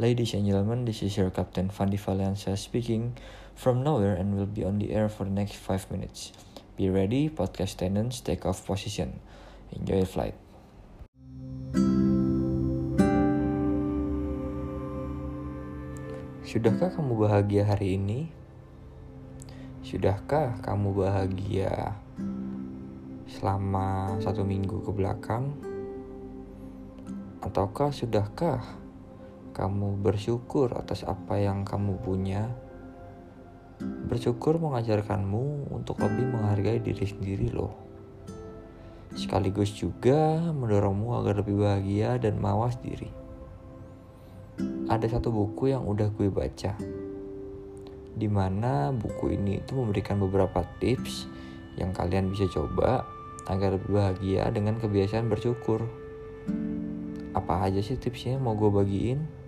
Ladies and gentlemen, this is your Captain Fandi Valencia speaking from nowhere and will be on the air for the next 5 minutes. Be ready, podcast attendants, take off position. Enjoy your flight. Sudahkah kamu bahagia hari ini? Sudahkah kamu bahagia selama satu minggu ke belakang? Ataukah sudahkah kamu bersyukur atas apa yang kamu punya? Bersyukur mengajarkanmu untuk lebih menghargai diri sendiri loh. Sekaligus juga mendorongmu agar lebih bahagia dan mawas diri. Ada satu buku yang udah gue baca. Di mana buku ini itu memberikan beberapa tips yang kalian bisa coba agar lebih bahagia dengan kebiasaan bersyukur. Apa aja sih tipsnya mau gue bagiin?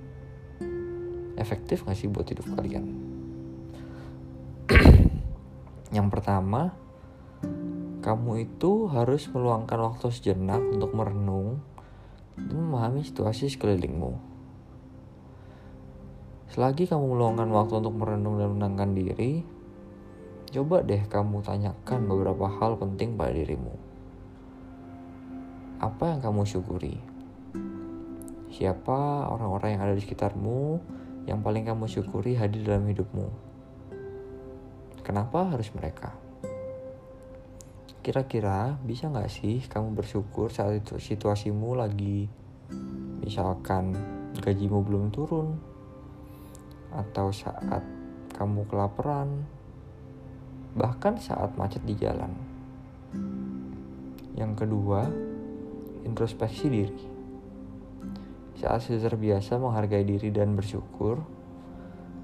Efektif gak sih buat hidup kalian? yang pertama, kamu itu harus meluangkan waktu sejenak untuk merenung dan memahami situasi sekelilingmu. Selagi kamu meluangkan waktu untuk merenung dan menenangkan diri, coba deh kamu tanyakan beberapa hal penting pada dirimu. Apa yang kamu syukuri? Siapa orang-orang yang ada di sekitarmu yang paling kamu syukuri hadir dalam hidupmu? Kenapa harus mereka? Kira-kira bisa nggak sih kamu bersyukur saat itu situasimu lagi misalkan gajimu belum turun atau saat kamu kelaparan bahkan saat macet di jalan. Yang kedua, introspeksi diri. Saat sudah terbiasa menghargai diri dan bersyukur,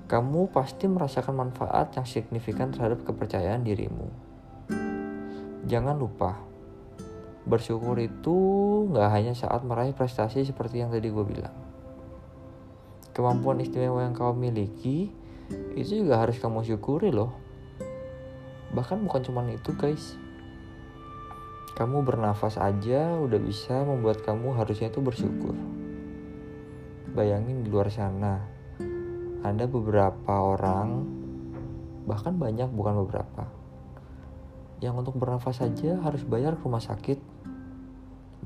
kamu pasti merasakan manfaat yang signifikan terhadap kepercayaan dirimu. Jangan lupa, bersyukur itu nggak hanya saat meraih prestasi seperti yang tadi gue bilang. Kemampuan istimewa yang kau miliki itu juga harus kamu syukuri loh. Bahkan bukan cuma itu guys. Kamu bernafas aja udah bisa membuat kamu harusnya itu bersyukur. Bayangin di luar sana, ada beberapa orang, bahkan banyak bukan beberapa, yang untuk bernafas saja harus bayar ke rumah sakit.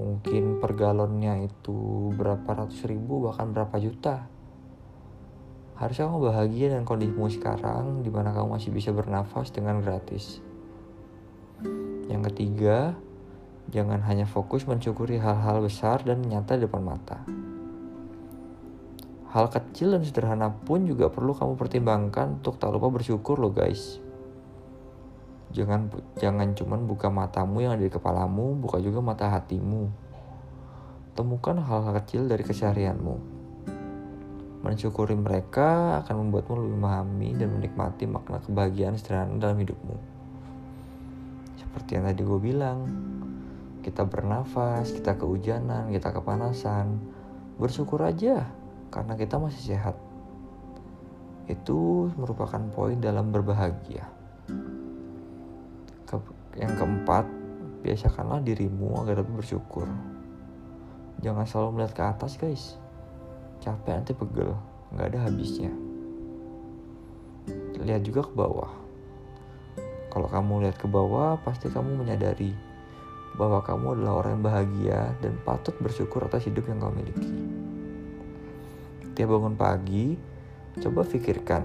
Mungkin per galonnya itu berapa ratus ribu, bahkan berapa juta. Harusnya kamu bahagia dengan kondisimu sekarang, di mana kamu masih bisa bernafas dengan gratis. Yang ketiga, jangan hanya fokus mensyukuri hal-hal besar dan nyata di depan mata Hal kecil dan sederhana pun juga perlu kamu pertimbangkan untuk tak lupa bersyukur loh guys. Jangan jangan cuman buka matamu yang ada di kepalamu, buka juga mata hatimu. Temukan hal-hal kecil dari keseharianmu. Mensyukuri mereka akan membuatmu lebih memahami dan menikmati makna kebahagiaan sederhana dalam hidupmu. Seperti yang tadi gue bilang, kita bernafas, kita kehujanan, kita kepanasan, bersyukur aja karena kita masih sehat. Itu merupakan poin dalam berbahagia. Ke yang keempat, biasakanlah dirimu agar lebih bersyukur. Jangan selalu melihat ke atas guys. Capek nanti pegel, nggak ada habisnya. Lihat juga ke bawah. Kalau kamu lihat ke bawah, pasti kamu menyadari bahwa kamu adalah orang yang bahagia dan patut bersyukur atas hidup yang kamu miliki. Setiap bangun pagi, coba pikirkan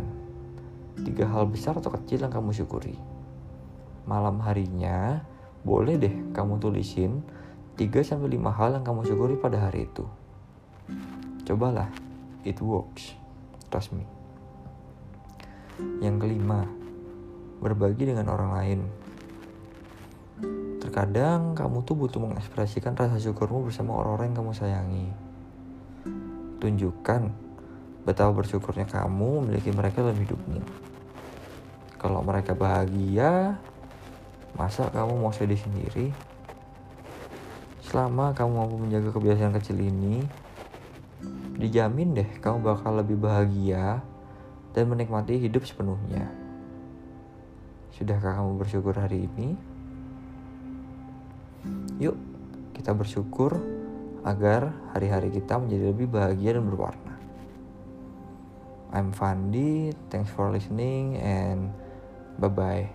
tiga hal besar atau kecil yang kamu syukuri. Malam harinya, boleh deh kamu tulisin 3-5 hal yang kamu syukuri pada hari itu. Cobalah, it works. Trust me. Yang kelima, berbagi dengan orang lain. Terkadang kamu tuh butuh mengekspresikan rasa syukurmu bersama orang-orang yang kamu sayangi tunjukkan betapa bersyukurnya kamu memiliki mereka dalam hidupmu. Kalau mereka bahagia, masa kamu mau sedih sendiri? Selama kamu mampu menjaga kebiasaan kecil ini, dijamin deh kamu bakal lebih bahagia dan menikmati hidup sepenuhnya. Sudahkah kamu bersyukur hari ini? Yuk, kita bersyukur agar hari-hari kita menjadi lebih bahagia dan berwarna. I'm Fandi thanks for listening and bye bye